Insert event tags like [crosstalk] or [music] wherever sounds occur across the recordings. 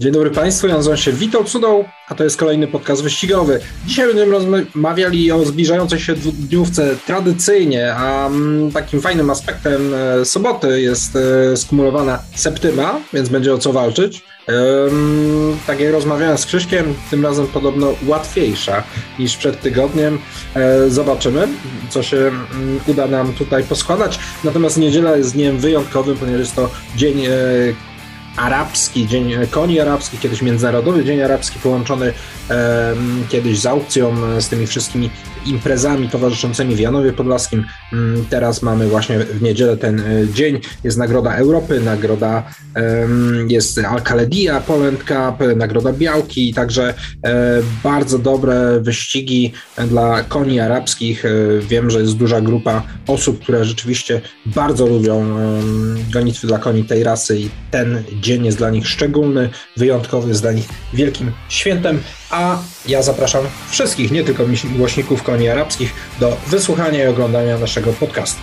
Dzień dobry Państwu, ja nazywam się Witold Cudą, a to jest kolejny podcast wyścigowy. Dzisiaj będziemy rozmawiali o zbliżającej się dniówce tradycyjnie, a mm, takim fajnym aspektem e, soboty jest e, skumulowana septyma, więc będzie o co walczyć. Tak jak rozmawiałem z Krzyśkiem, tym razem podobno łatwiejsza niż przed tygodniem. E, zobaczymy, co się mm, uda nam tutaj poskładać. Natomiast niedziela jest dniem wyjątkowym, ponieważ jest to dzień arabski, Dzień Koni Arabskich, kiedyś Międzynarodowy Dzień Arabski połączony e, kiedyś z aukcją, z tymi wszystkimi imprezami towarzyszącymi w Janowie Podlaskim. Mm, teraz mamy właśnie w niedzielę ten e, dzień. Jest Nagroda Europy, nagroda jest Alcaledia Poland Cup, Nagroda Białki, także e, bardzo dobre wyścigi dla koni arabskich. E, wiem, że jest duża grupa osób, które rzeczywiście bardzo lubią gonitwy dla koni tej rasy i ten dzień jest dla nich szczególny, wyjątkowy, jest dla nich wielkim świętem a ja zapraszam wszystkich, nie tylko miłośników koni arabskich, do wysłuchania i oglądania naszego podcastu.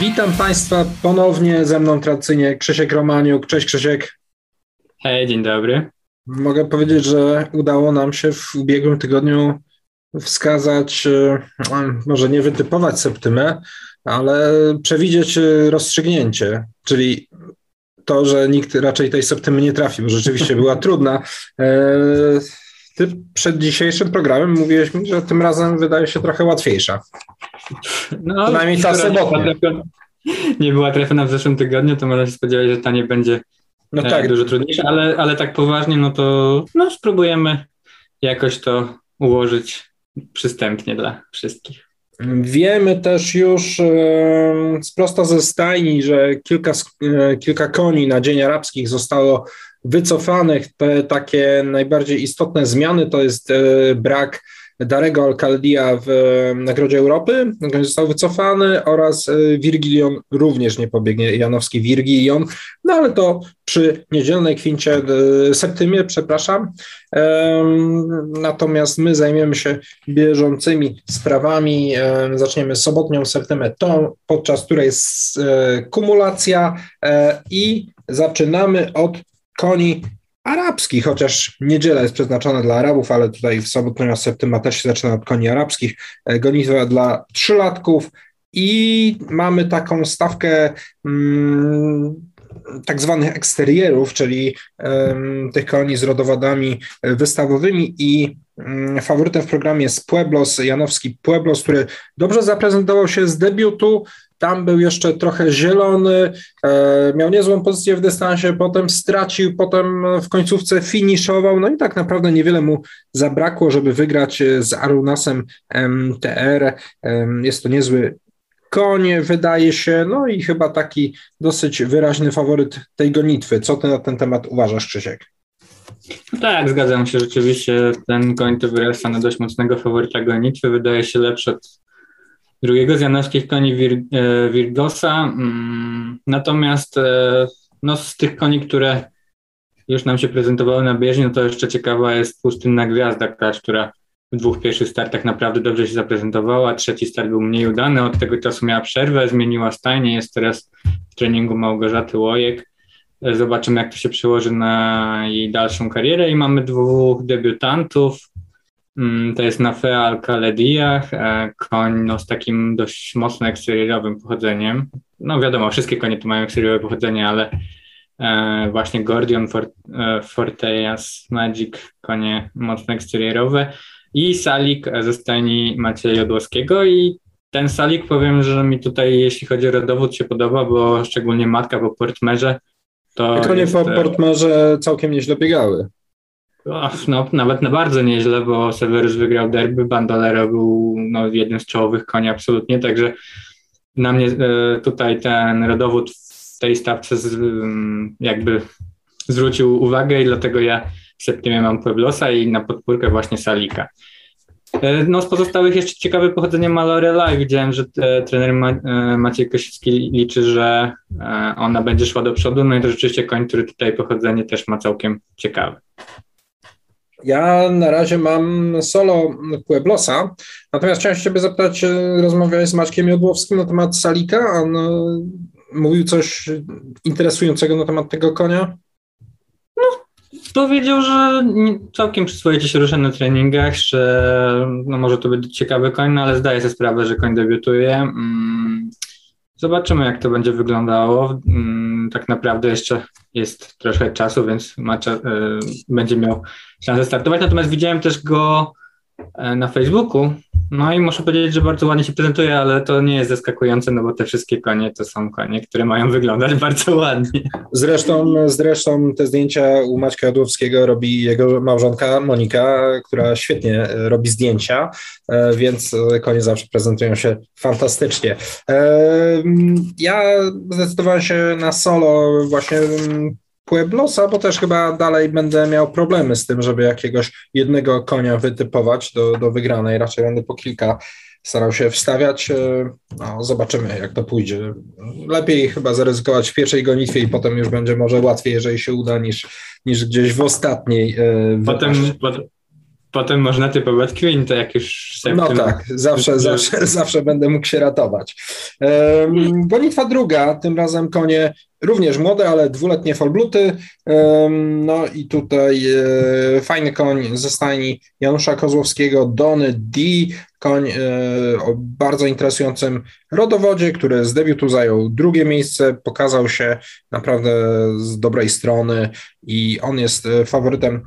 Witam Państwa ponownie, ze mną tradycyjnie Krzysiek Romaniuk. Cześć Krzysiek. Hej, dzień dobry. Mogę powiedzieć, że udało nam się w ubiegłym tygodniu wskazać, e, może nie wytypować septymę, ale przewidzieć e, rozstrzygnięcie, czyli to, że nikt raczej tej septymy nie trafi, bo rzeczywiście była trudna. E, ty przed dzisiejszym programem mówiłeś mi, że tym razem wydaje się trochę łatwiejsza. No, Przynajmniej ta sobota. Nie była trafiona w zeszłym tygodniu, to można się spodziewać, że ta nie będzie no e, tak. dużo trudniejsza, ale, ale tak poważnie, no to no, spróbujemy jakoś to ułożyć przystępnie dla wszystkich. Wiemy też już prosto ze stajni, że kilka, e, kilka koni na Dzień Arabskich zostało wycofanych. Te takie najbardziej istotne zmiany to jest e, brak Darego Alcaldia w Nagrodzie Europy, został wycofany oraz e, Virgilion również nie pobiegnie, Janowski Virgilion, no ale to przy niedzielnej kwincie, e, septymie, przepraszam. Natomiast my zajmiemy się bieżącymi sprawami. Zaczniemy sobotnią septymę, tą, podczas której jest e, kumulacja i zaczynamy od koni arabski, chociaż niedziela jest przeznaczona dla Arabów, ale tutaj w sobotę septyma też się zaczyna od koni arabskich. E, gonitwa dla trzylatków i mamy taką stawkę mm, tak zwanych eksterierów, czyli um, tych koni z rodowodami wystawowymi i um, faworytem w programie jest Pueblos, Janowski Pueblos, który dobrze zaprezentował się z debiutu, tam był jeszcze trochę zielony, e, miał niezłą pozycję w dystansie, potem stracił, potem w końcówce finiszował, no i tak naprawdę niewiele mu zabrakło, żeby wygrać z Arunasem MTR. Jest to niezły konie, wydaje się, no i chyba taki dosyć wyraźny faworyt tej gonitwy. Co ty na ten temat uważasz, Krzysiek? No tak, zgadzam się. Rzeczywiście ten koń to wyrasta na dość mocnego faworyta gonitwy. Wydaje się lepszy od drugiego z janowskich koni Wir, e, Virgosa. Mm, natomiast e, no, z tych koni, które już nam się prezentowały na bieżni, no to jeszcze ciekawa jest pustynna gwiazda, która w dwóch pierwszych startach naprawdę dobrze się zaprezentowała, trzeci start był mniej udany, od tego czasu miała przerwę, zmieniła stajnię, jest teraz w treningu Małgorzaty Łojek. E, zobaczymy, jak to się przełoży na jej dalszą karierę i mamy dwóch debiutantów, to jest Nafea Alcaledia, e, koń no, z takim dość mocno eksterierowym pochodzeniem. No wiadomo, wszystkie konie tu mają eksteriorowe pochodzenie, ale e, właśnie Gordion Forteas Magic, konie mocno eksteriorowe i salik ze stajni Macieja Jodłowskiego i ten salik powiem, że mi tutaj, jeśli chodzi o rodowód, się podoba, bo szczególnie matka po portmerze. To Konie jest, po e, portmerze całkiem nieźle biegały. No, nawet na bardzo nieźle, bo Severus wygrał derby, Bandolero był no, jednym z czołowych koni absolutnie, także na mnie e, tutaj ten rodowód w tej stawce z, jakby zwrócił uwagę i dlatego ja w septembrze mam Pueblosa i na podpórkę właśnie Salika. E, no z pozostałych jeszcze ciekawe pochodzenie Malorela i widziałem, że e, trener Ma, Maciej Kosiewski liczy, że ona będzie szła do przodu, no i to rzeczywiście koń, który tutaj pochodzenie też ma całkiem ciekawe. Ja na razie mam solo Pueblosa, natomiast chciałem Ciebie zapytać, rozmawiałeś z Maćkiem Jodłowskim na temat Salika, on mówił coś interesującego na temat tego konia? No, powiedział, że całkiem przyswoicie się ruszę na treningach, że no może to być ciekawy koń, no ale zdaje sobie sprawę, że koń debiutuje. Zobaczymy, jak to będzie wyglądało. Mm, tak naprawdę jeszcze jest trochę czasu, więc y, będzie miał szansę startować. Natomiast widziałem też go na Facebooku no i muszę powiedzieć, że bardzo ładnie się prezentuje, ale to nie jest zaskakujące, no bo te wszystkie konie to są konie, które mają wyglądać [laughs] bardzo ładnie. Zresztą, zresztą te zdjęcia u Maćka Jadłowskiego robi jego małżonka Monika, która świetnie robi zdjęcia, e, więc konie zawsze prezentują się fantastycznie. E, ja zdecydowałem się na solo właśnie Pueblosa, bo też chyba dalej będę miał problemy z tym, żeby jakiegoś jednego konia wytypować do, do wygranej. Raczej będę po kilka starał się wstawiać. E, no, zobaczymy, jak to pójdzie. Lepiej chyba zaryzykować w pierwszej gonitwie i potem już będzie może łatwiej, jeżeli się uda, niż, niż gdzieś w ostatniej. E, potem, potem, można typować to jak już No tak, zawsze, zawsze, [laughs] zawsze będę mógł się ratować. Gonitwa druga, tym razem konie również młode, ale dwuletnie folbluty. No i tutaj e, fajny koń ze stajni Janusza Kozłowskiego, Dony D, koń e, o bardzo interesującym rodowodzie, który z debiutu zajął drugie miejsce, pokazał się naprawdę z dobrej strony i on jest e, faworytem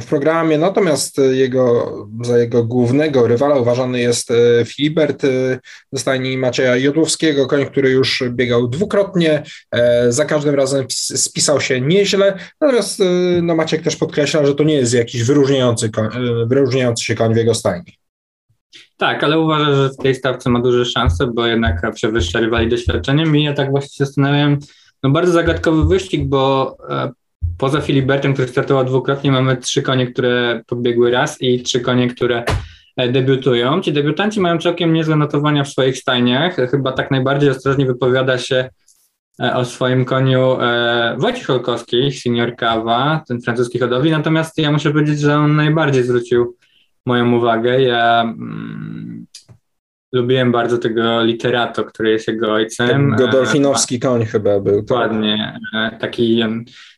w programie, natomiast jego, za jego głównego rywala uważany jest e, Filibert e, ze stajni Macieja Jodłowskiego, koń, który już biegał dwukrotnie, e, za każdym razem spisał się nieźle, natomiast no, Maciek też podkreśla, że to nie jest jakiś wyróżniający, koń, wyróżniający się koń w jego stajni. Tak, ale uważam, że w tej stawce ma duże szanse, bo jednak przewyższa rywali doświadczeniem i ja tak właśnie się zastanawiam, no bardzo zagadkowy wyścig, bo Poza Filibertem, który startował dwukrotnie, mamy trzy konie, które pobiegły raz i trzy konie, które e, debiutują. Ci debiutanci mają całkiem niezłe notowania w swoich stajniach. Chyba tak najbardziej ostrożnie wypowiada się e, o swoim koniu e, Wojciech Holkowski, senior Kawa, ten francuski hodowli. Natomiast ja muszę powiedzieć, że on najbardziej zwrócił moją uwagę. Ja mm, lubiłem bardzo tego literato, który jest jego ojcem. Godolfinowski koń chyba był. Dokładnie. Taki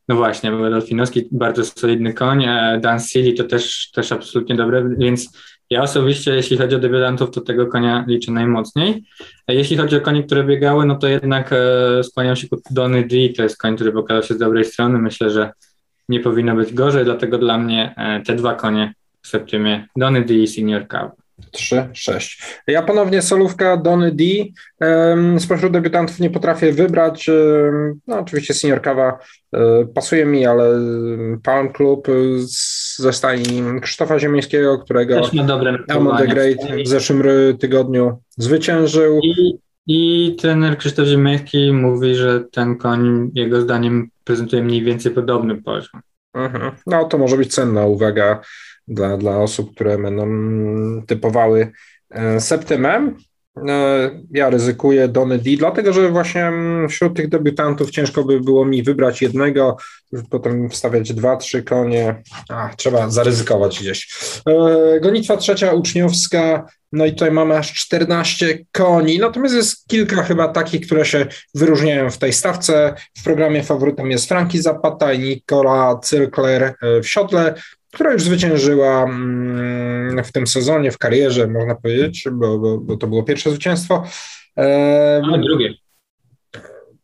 no właśnie, Dolfinowski bardzo solidny koń, Dan Sealy to też, też absolutnie dobre, więc ja osobiście, jeśli chodzi o debiutantów, to tego konia liczę najmocniej. A jeśli chodzi o konie, które biegały, no to jednak e, skłaniam się ku Donny D, to jest koń, który pokazał się z dobrej strony. Myślę, że nie powinno być gorzej, dlatego dla mnie e, te dwa konie w septemie, Donny D i Senior Cup. 3, 6. Ja ponownie solówka Donny D. Spośród debiutantów nie potrafię wybrać. No, oczywiście Senior Kawa e, pasuje mi, ale Palm Club ze stajni Krzysztofa Ziemińskiego, którego Amon the Great w zeszłym tygodniu zwyciężył. I, I trener Krzysztof Ziemiński mówi, że ten koń jego zdaniem prezentuje mniej więcej podobny poziom. Mhm. No to może być cenna uwaga dla, dla osób, które będą typowały e, Septymem. E, ja ryzykuję Donny D, dlatego że właśnie wśród tych debiutantów ciężko by było mi wybrać jednego, potem wstawiać dwa, trzy konie. A, trzeba zaryzykować gdzieś. E, gonitwa trzecia uczniowska, no i tutaj mamy aż 14 koni, natomiast jest kilka chyba takich, które się wyróżniają w tej stawce. W programie faworytem jest Franki Zapata i Nicola Cyrkler w siodle która już zwyciężyła mm, w tym sezonie, w karierze, można powiedzieć, bo, bo, bo to było pierwsze zwycięstwo. A drugie.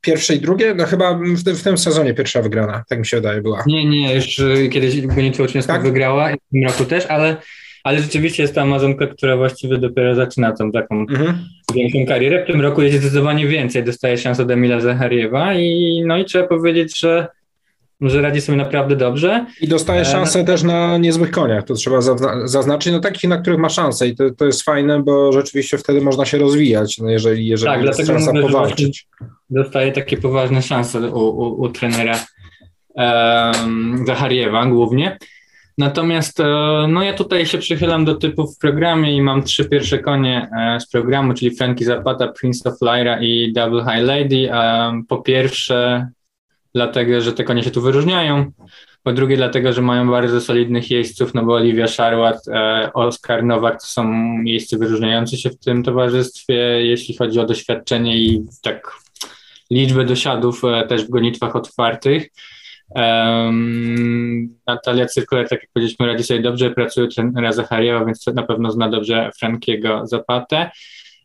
Pierwsze i drugie? No chyba w tym, w tym sezonie pierwsza wygrana, tak mi się wydaje, była. Nie, nie, już kiedyś Gonitwa Uczniowska tak? wygrała, w tym roku też, ale, ale rzeczywiście jest to Amazonka, która właściwie dopiero zaczyna tą taką mhm. większą karierę. W tym roku jest zdecydowanie więcej, dostaje szansę od Emila Zachariewa i no i trzeba powiedzieć, że że radzi sobie naprawdę dobrze. I dostaje e, szansę też na niezłych koniach, to trzeba zaznaczyć, no takich, na których ma szansę i to, to jest fajne, bo rzeczywiście wtedy można się rozwijać, no jeżeli, jeżeli tak, jest szansa powalczyć. Dostaje takie poważne szanse u, u, u trenera um, Zachariewa głównie. Natomiast e, no ja tutaj się przychylam do typów w programie i mam trzy pierwsze konie e, z programu, czyli Frankie Zapata, Prince of Lyra i Double High Lady. Po pierwsze dlatego, że te konie się tu wyróżniają. Po drugie, dlatego, że mają bardzo solidnych jeźdźców, no bo Oliwia Szarłat, e, Oskar Nowak to są jeźdźcy wyróżniający się w tym towarzystwie, jeśli chodzi o doświadczenie i tak liczbę dosiadów też w gonitwach otwartych. Um, Natalia Cyrkuler, tak jak powiedzieliśmy, radzi sobie dobrze, pracuje trenera Zachariewa, więc na pewno zna dobrze Frankiego Zapatę.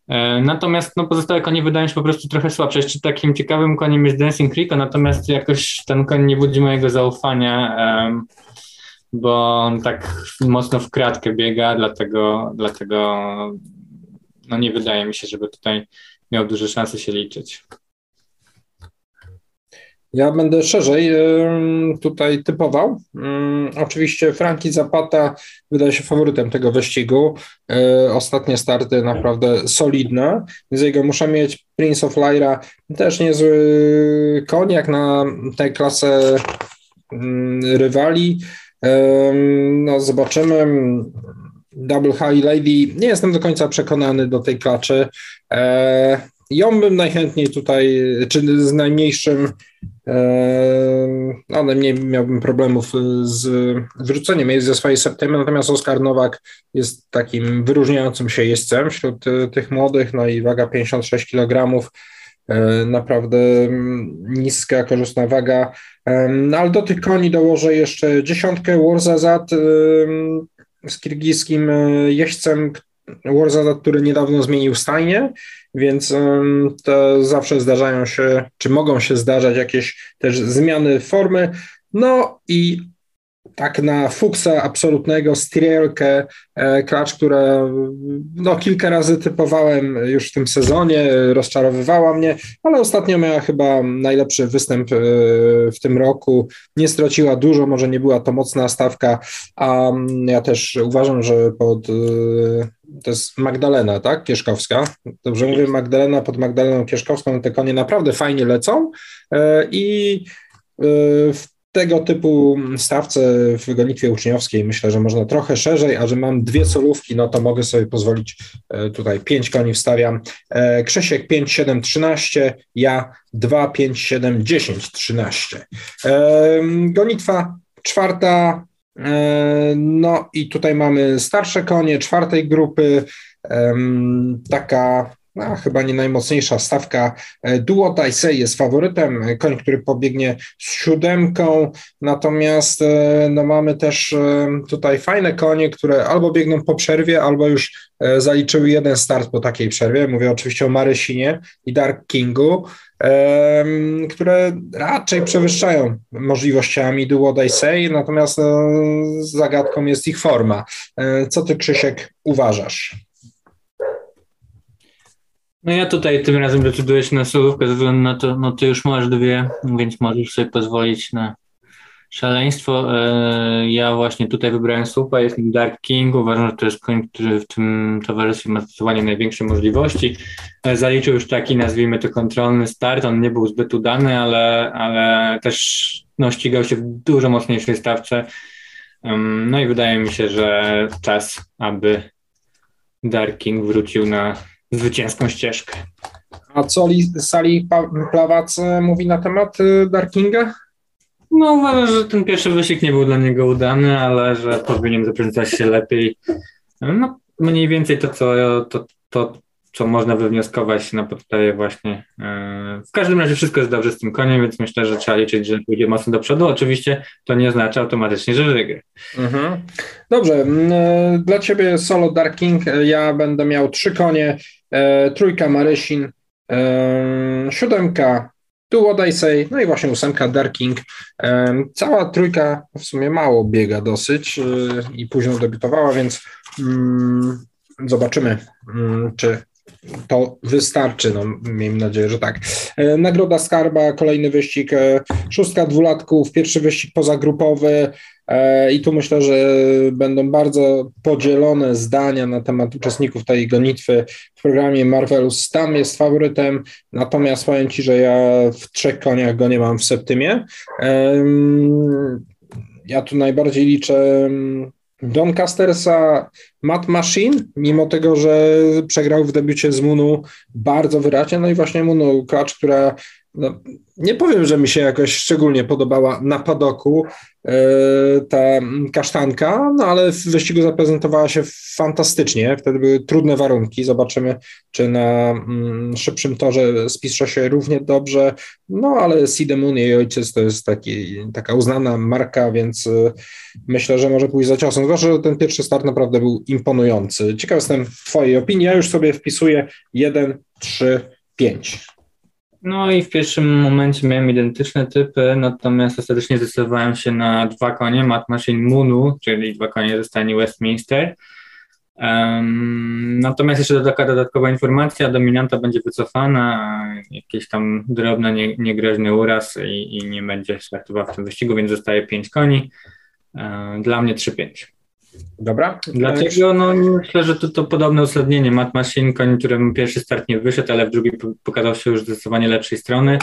E, natomiast no, pozostałe konie wydają się po prostu trochę słabsze. Jeszcze takim ciekawym koniem jest Dancing Creek, natomiast jakoś ten koń nie budzi mojego zaufania, bo on tak mocno w kratkę biega, dlatego, dlatego no, nie wydaje mi się, żeby tutaj miał duże szanse się liczyć. Ja będę szerzej tutaj typował. Oczywiście Franki Zapata wydaje się faworytem tego wyścigu. E, ostatnie starty naprawdę solidne, więc jego muszę mieć. Prince of Lyra też niezły koniak na tę klasę rywali. No, zobaczymy. Double High Lady. Nie jestem do końca przekonany do tej klaczy. E, ją bym najchętniej tutaj, czy z najmniejszym, no najmniej miałbym problemów z wyrzuceniem jej ze swojej septymy, natomiast Oskar Nowak jest takim wyróżniającym się jeźdźcem wśród e, tych młodych, no i waga 56 kg, e, naprawdę niska, korzystna waga, ale do tych koni dołożę jeszcze dziesiątkę Warzazat z kirgijskim jeźdźcem, Warzazat, który niedawno zmienił stajnię, więc to zawsze zdarzają się, czy mogą się zdarzać jakieś też zmiany formy. No i tak na fuksa absolutnego, strielkę, e, klacz, która no, kilka razy typowałem już w tym sezonie, rozczarowywała mnie, ale ostatnio miała chyba najlepszy występ e, w tym roku. Nie straciła dużo, może nie była to mocna stawka, a ja też uważam, że pod e, to jest Magdalena, tak? Kieszkowska. Dobrze mówię, Magdalena pod Magdaleną Kieszkowską te konie naprawdę fajnie lecą i w tego typu stawce w gonitwie uczniowskiej myślę, że można trochę szerzej, a że mam dwie solówki, no to mogę sobie pozwolić e, tutaj pięć koni wstawiam. E, Krzesiek 5, 7, 13, ja 2, 5, 7, 10, 13. Gonitwa czwarta, e, no i tutaj mamy starsze konie czwartej grupy, taka no, chyba nie najmocniejsza stawka. E, Duo Taisei jest faworytem, e, koń, który pobiegnie z siódemką, natomiast e, no, mamy też tutaj fajne konie, które albo biegną po przerwie, albo już zaliczyły jeden start po takiej przerwie. Mówię oczywiście o Marysinie i Dark Kingu, które raczej przewyższają możliwościami Duo Taisei, natomiast zagadką jest ich forma. Co ty, Krzysiek, uważasz? No ja tutaj tym razem decyduję się na solówkę ze względu na to, no ty już masz dwie, więc możesz sobie pozwolić na szaleństwo. E, ja właśnie tutaj wybrałem słupa, jest nim Dark King. Uważam, że to jest koń, który w tym towarzystwie ma zdecydowanie największe możliwości. E, zaliczył już taki, nazwijmy to, kontrolny start. On nie był zbyt udany, ale, ale też no, ścigał się w dużo mocniejszej stawce. No i wydaje mi się, że czas, aby Dark King wrócił na zwycięską ścieżkę. A co Sali Plawac e, mówi na temat e, Darkinga? No uważam, że ten pierwszy wyścig nie był dla niego udany, ale że powinien zaprezentować się lepiej. No mniej więcej to, co, to, to, co można wywnioskować na podstawie właśnie. E, w każdym razie wszystko jest dobrze z tym koniem, więc myślę, że trzeba liczyć, że pójdzie mocno do przodu. Oczywiście to nie oznacza automatycznie, że wygra. Mhm. Dobrze, dla Ciebie solo Dark King ja będę miał trzy konie, e, trójka Marysin, e, siódemka Duo Daisei, no i właśnie ósemka Darking. E, cała trójka w sumie mało biega dosyć e, i późno debiutowała, więc mm, zobaczymy, mm, czy to wystarczy. No, miejmy nadzieję, że tak. E, Nagroda Skarba, kolejny wyścig, e, szóstka dwulatków, pierwszy wyścig pozagrupowy. E, I tu myślę, że będą bardzo podzielone zdania na temat uczestników tej gonitwy w programie Marvelous. Tam jest faworytem, natomiast powiem Ci, że ja w trzech koniach go nie mam w septymie. Ja tu najbardziej liczę Doncastersa Matt Machine, mimo tego, że przegrał w debiucie z Munu bardzo wyraźnie, no i właśnie Munu, klacz, która no, nie powiem, że mi się jakoś szczególnie podobała na padoku e, ta kasztanka, no ale w wyścigu zaprezentowała się fantastycznie. Wtedy były trudne warunki. Zobaczymy, czy na mm, szybszym torze spisza się równie dobrze. No ale Sidemun, jej ojciec, to jest taki, taka uznana marka, więc e, myślę, że może pójść za ciosem. Zwłaszcza, że ten pierwszy start naprawdę był imponujący. Ciekaw jestem Twojej opinii. Ja już sobie wpisuję 1, 3, 5. No i w pierwszym momencie miałem identyczne typy, natomiast ostatecznie zdecydowałem się na dwa konie, Mat Machine Moonu, czyli dwa konie ze Westminster. Um, natomiast jeszcze taka dodatkowa informacja, dominanta będzie wycofana, jakiś tam drobny, nie, niegroźny uraz i, i, nie będzie startował w tym wyścigu, więc zostaje pięć koni. Um, dla mnie 3-5. Dobra. Dlaczego? No myślę, że to, to podobne uzasadnienie. Matt Machine, koń, którym pierwszy start nie wyszedł, ale w drugi pokazał się już zdecydowanie lepszej strony.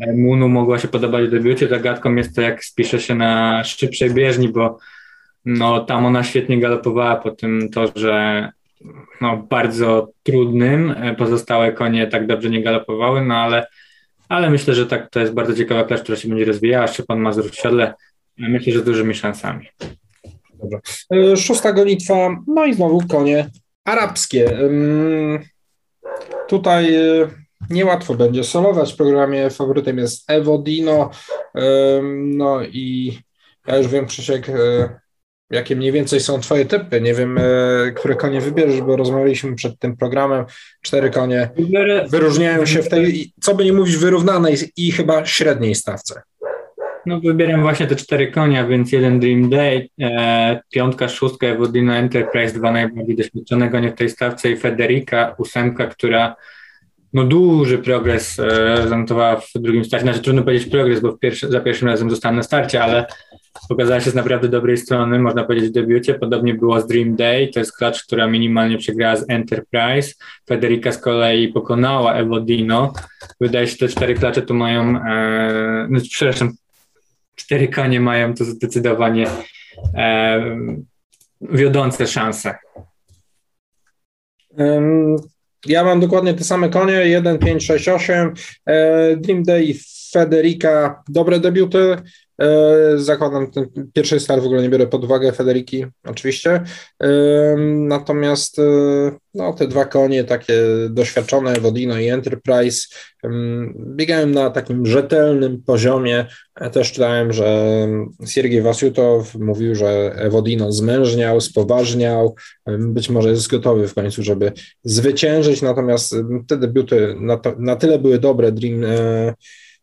E, Munu mogła się podobać w debiucie. Zagadką jest to, jak spisze się na szybszej bieżni, bo no, tam ona świetnie galopowała po tym torze no, bardzo trudnym. E, pozostałe konie tak dobrze nie galopowały, no ale, ale myślę, że tak, to jest bardzo ciekawa klacz, która się będzie rozwijała. Szczepan Mazur w siodle. Myślę, że z dużymi szansami. Dobra. E, szósta gonitwa, no i znowu konie arabskie. Tutaj e, niełatwo będzie solować w programie. Faworytem jest Evodino. No i ja już wiem, Krzysiek, e, jakie mniej więcej są Twoje typy. Nie wiem, które konie wybierzesz, bo rozmawialiśmy przed tym programem. Cztery konie wyróżniają się w tej, co by nie mówić, wyrównanej i chyba średniej stawce. No wybieram właśnie te cztery konia, więc jeden Dream Day, e, piątka, szóstka Evodina Enterprise, dwa najbardziej doświadczone konie w tej stawce i Federica, ósemka, która no duży progres e, zanotowała w drugim starcie. Znaczy trudno powiedzieć progres, bo pierwszy, za pierwszym razem zostałem na starcie, ale pokazała się z naprawdę dobrej strony, można powiedzieć w debiucie. Podobnie było z Dream Day, to jest klacz, która minimalnie przegrała z Enterprise. Federica z kolei pokonała Evodino. Wydaje się, że te cztery klacze tu mają, e, no, przepraszam, cztery konie mają to zdecydowanie e, wiodące szanse. Ja mam dokładnie te same konie, 1, 5, 6, 8. Dream Day Federica, dobre debiuty. E, zakładam, ten pierwszy start w ogóle nie biorę pod uwagę Federiki, oczywiście. Natomiast e, no, te dwa konie, takie doświadczone, Wodino i Enterprise, biegałem na takim rzetelnym poziomie. Też czytałem, że Siergiej Wasiutow mówił, że Wodino zmężniał, spoważniał, być może jest gotowy w końcu, żeby zwyciężyć, natomiast te debiuty na, to, na tyle były dobre, Dream e,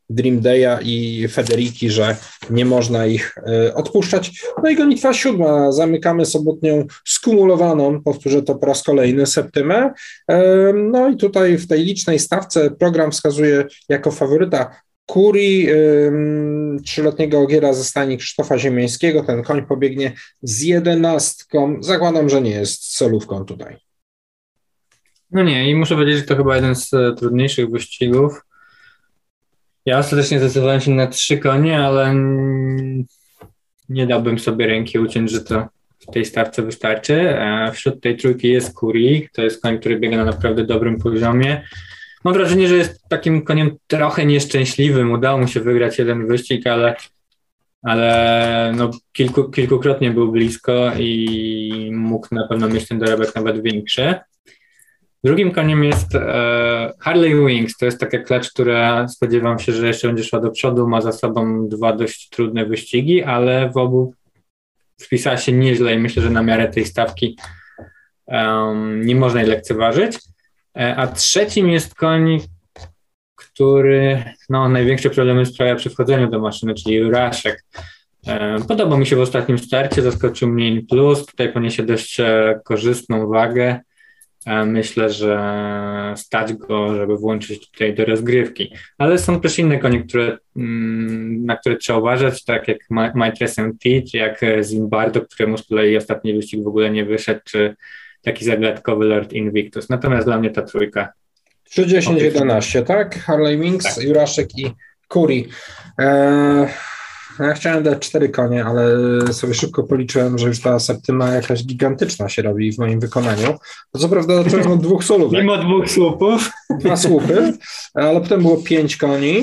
Dream Day'a i Federiki, że nie można ich e, odpuszczać. No i gonitwa siódma, zamykamy sobotnią skumulowaną, powtórzę to po raz kolejny, septymę. E, no i tutaj w tej licznej stawce program wskazuje jako faworyta Kuri, trzyletniego ogiera ze stani Krzysztofa Ziemiańskiego. Ten koń pobiegnie z jedenastką. Zakładam, że nie jest solówką tutaj. No nie, i muszę powiedzieć, że to chyba jeden z e, trudniejszych wyścigów. Ja ostatecznie zdecydowałem się na trzy konie, ale nie dałbym sobie ręki uciąć, że to w tej stawce wystarczy. Wśród tej trójki jest Kuri, to jest koń, który biega na naprawdę dobrym poziomie. Mam wrażenie, że jest takim koniem trochę nieszczęśliwym. Udało mu się wygrać jeden wyścig, ale, ale no kilku, kilkukrotnie był blisko i mógł na pewno mieć ten dorobek nawet większy. Drugim koniem jest e, Harley Wings. To jest taka klacz, która spodziewam się, że jeszcze będzie szła do przodu. Ma za sobą dwa dość trudne wyścigi, ale w obu wpisała się nieźle i myślę, że na miarę tej stawki um, nie można jej lekceważyć. E, a trzecim jest koń, który no, największe problemy sprawia przy wchodzeniu do maszyny, czyli Juraszek. E, podobał mi się w ostatnim starcie, zaskoczył mnie in plus. Tutaj poniesie dość korzystną wagę. E, myślę, że stać go, żeby włączyć tutaj do rozgrywki. Ale są też inne konie, które, mm, na które trzeba uważać, tak jak Maitre T, czy jak Zimbardo, któremu z kolei ostatni wyścig w ogóle nie wyszedł, czy taki zagadkowy Lord Invictus. Natomiast dla mnie ta trójka. 3-10-11, tak? Harley Winks, tak. Juraszek i Kuri. Eee, ja chciałem dać cztery konie, ale sobie szybko policzyłem, że już ta septyma jakaś gigantyczna się robi w moim wykonaniu. To co prawda zacząłem od dwóch solów. Mimo dwóch słupów. Dwa słupy, ale potem było pięć koni.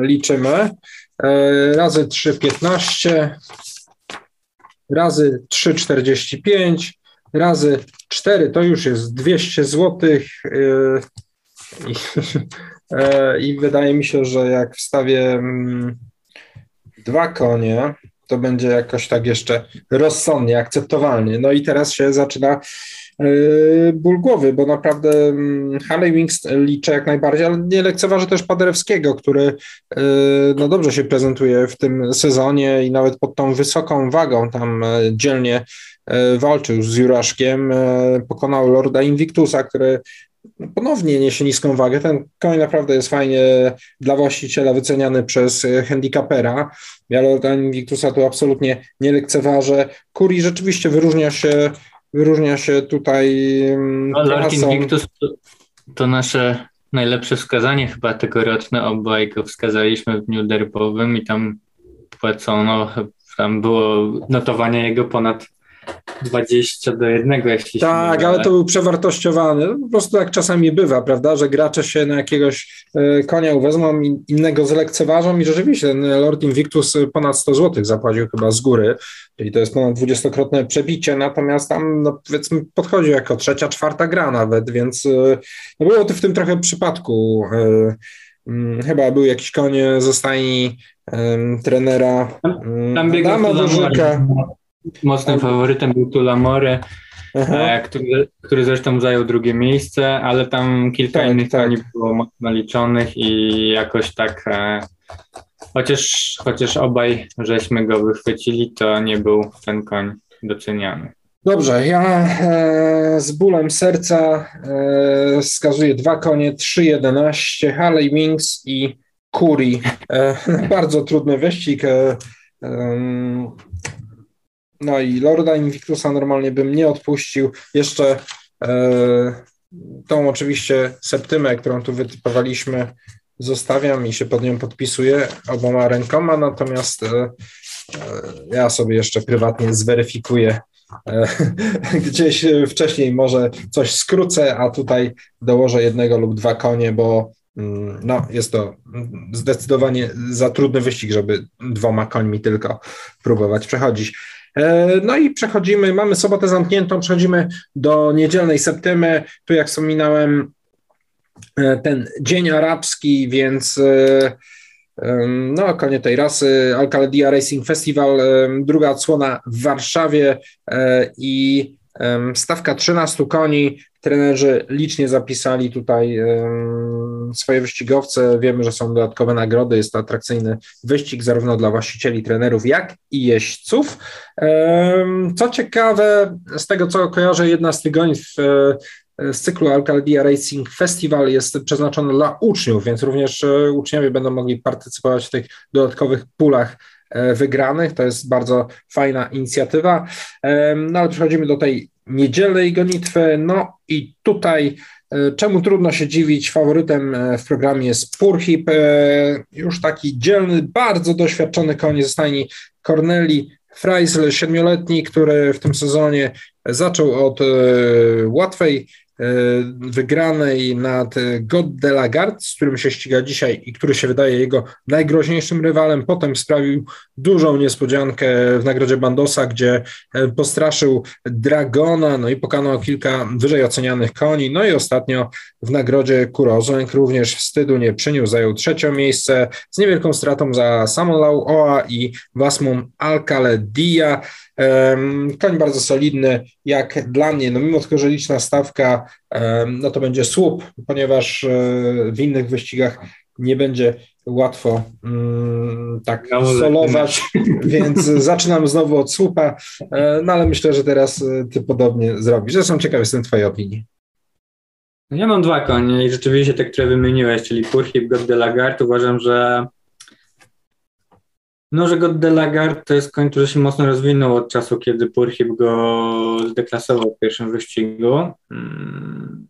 Liczymy. E, razy 3, 15. Razy 3, 45. Razy 4 to już jest 200 złotych. E, I, [laughs] e, I wydaje mi się, że jak wstawię mm, dwa konie, to będzie jakoś tak jeszcze rozsądnie, akceptowalnie. No i teraz się zaczyna yy, ból głowy, bo naprawdę mm, Harley Wings liczę jak najbardziej, ale nie lekceważę też Paderewskiego, który yy, no dobrze się prezentuje w tym sezonie i nawet pod tą wysoką wagą tam yy, dzielnie walczył z Juraszkiem, pokonał Lorda Invictusa, który ponownie niesie niską wagę. Ten koń naprawdę jest fajnie dla właściciela wyceniany przez handicapera. Ja Lorda Invictusa tu absolutnie nie lekceważę. Kuri rzeczywiście wyróżnia się, wyróżnia się tutaj mm, no, Lord Invictus to, to nasze najlepsze wskazanie chyba tegoroczne, obaj go wskazaliśmy w dniu derbowym i tam płacono, tam było notowanie jego ponad 20 do 1, jeśli Tak, ale to był przewartościowany. Po prostu tak czasami bywa, prawda, że gracze się na jakiegoś e, konia uwezmą, innego zlekceważą i rzeczywiście ten Lord Invictus ponad 100 zł zapłacił chyba z góry, czyli to jest ponad dwudziestokrotne przebicie, natomiast tam no, powiedzmy podchodził jako trzecia, czwarta gra nawet, więc e, no, było to w tym trochę przypadku. E, mm, chyba był jakiś koń ze stajni trenera tam Adama Dożyka. Mocnym faworytem był Tulamore, e, który, który zresztą zajął drugie miejsce, ale tam kilka tak, innych tak. koni było mocno liczonych i jakoś tak, e, chociaż, chociaż obaj żeśmy go wychwycili, to nie był ten koń doceniany. Dobrze, ja e, z bólem serca e, wskazuję dwa konie, 3.11, Harley Wings i Kuri. E, [laughs] bardzo trudny wyścig. E, no i Lorda Invictusa normalnie bym nie odpuścił. Jeszcze e, tą oczywiście septymę, którą tu wytypowaliśmy, zostawiam i się pod nią podpisuję oboma rękoma, natomiast e, e, ja sobie jeszcze prywatnie zweryfikuję e, [laughs] gdzieś wcześniej może coś skrócę, a tutaj dołożę jednego lub dwa konie, bo mm, no, jest to zdecydowanie za trudny wyścig, żeby dwoma końmi tylko próbować przechodzić. E, no i przechodzimy, mamy sobotę zamkniętą, przechodzimy do niedzielnej septymy. Tu jak wspominałem, e, ten dzień arabski, więc e, no, konie tej rasy, Alcaladia Racing Festival, druga odsłona w Warszawie i stawka 13 koni. Trenerzy licznie zapisali tutaj swoje wyścigowce. Wiemy, że są dodatkowe nagrody. Jest to atrakcyjny wyścig zarówno dla właścicieli, trenerów, jak i jeźdźców. Co ciekawe, z tego co kojarzę, jedna z tych w, e, z cyklu Alcaldia Racing Festival jest przeznaczona dla uczniów, więc również e, uczniowie będą mogli partycypować w tych dodatkowych pulach wygranych. To jest bardzo fajna inicjatywa. No ale przechodzimy do tej niedzielnej gonitwy. No i tutaj E, czemu trudno się dziwić? Faworytem e, w programie jest Purhip, e, już taki dzielny, bardzo doświadczony koń ze stajni Corneli Freisel, siedmioletni, który w tym sezonie zaczął od łatwej E, wygranej nad God de la Garde, z którym się ściga dzisiaj i który się wydaje jego najgroźniejszym rywalem. Potem sprawił dużą niespodziankę w nagrodzie Bandosa, gdzie e, postraszył Dragona, no i pokonał kilka wyżej ocenianych koni. No i ostatnio w nagrodzie Kurozenk również wstydu nie przyniósł, zajął trzecie miejsce z niewielką stratą za Samolau Oa i Wasmum Alcaledia. Koń bardzo solidny, jak dla mnie, no mimo tylko, że liczna stawka, no to będzie słup, ponieważ e, w innych wyścigach nie będzie łatwo mm, tak no, solować, [laughs] więc zaczynam znowu od słupa, e, no ale myślę, że teraz e, ty podobnie zrobisz. Zresztą ciekaw jestem twojej opinii. Ja mam dwa konie i rzeczywiście te, które wymieniłeś, czyli Purhip, God de Lagarde, uważam, że no, że God de Lagarde to jest koń, który się mocno rozwinął od czasu, kiedy Purhip go zdeklasował w pierwszym wyścigu. Mm.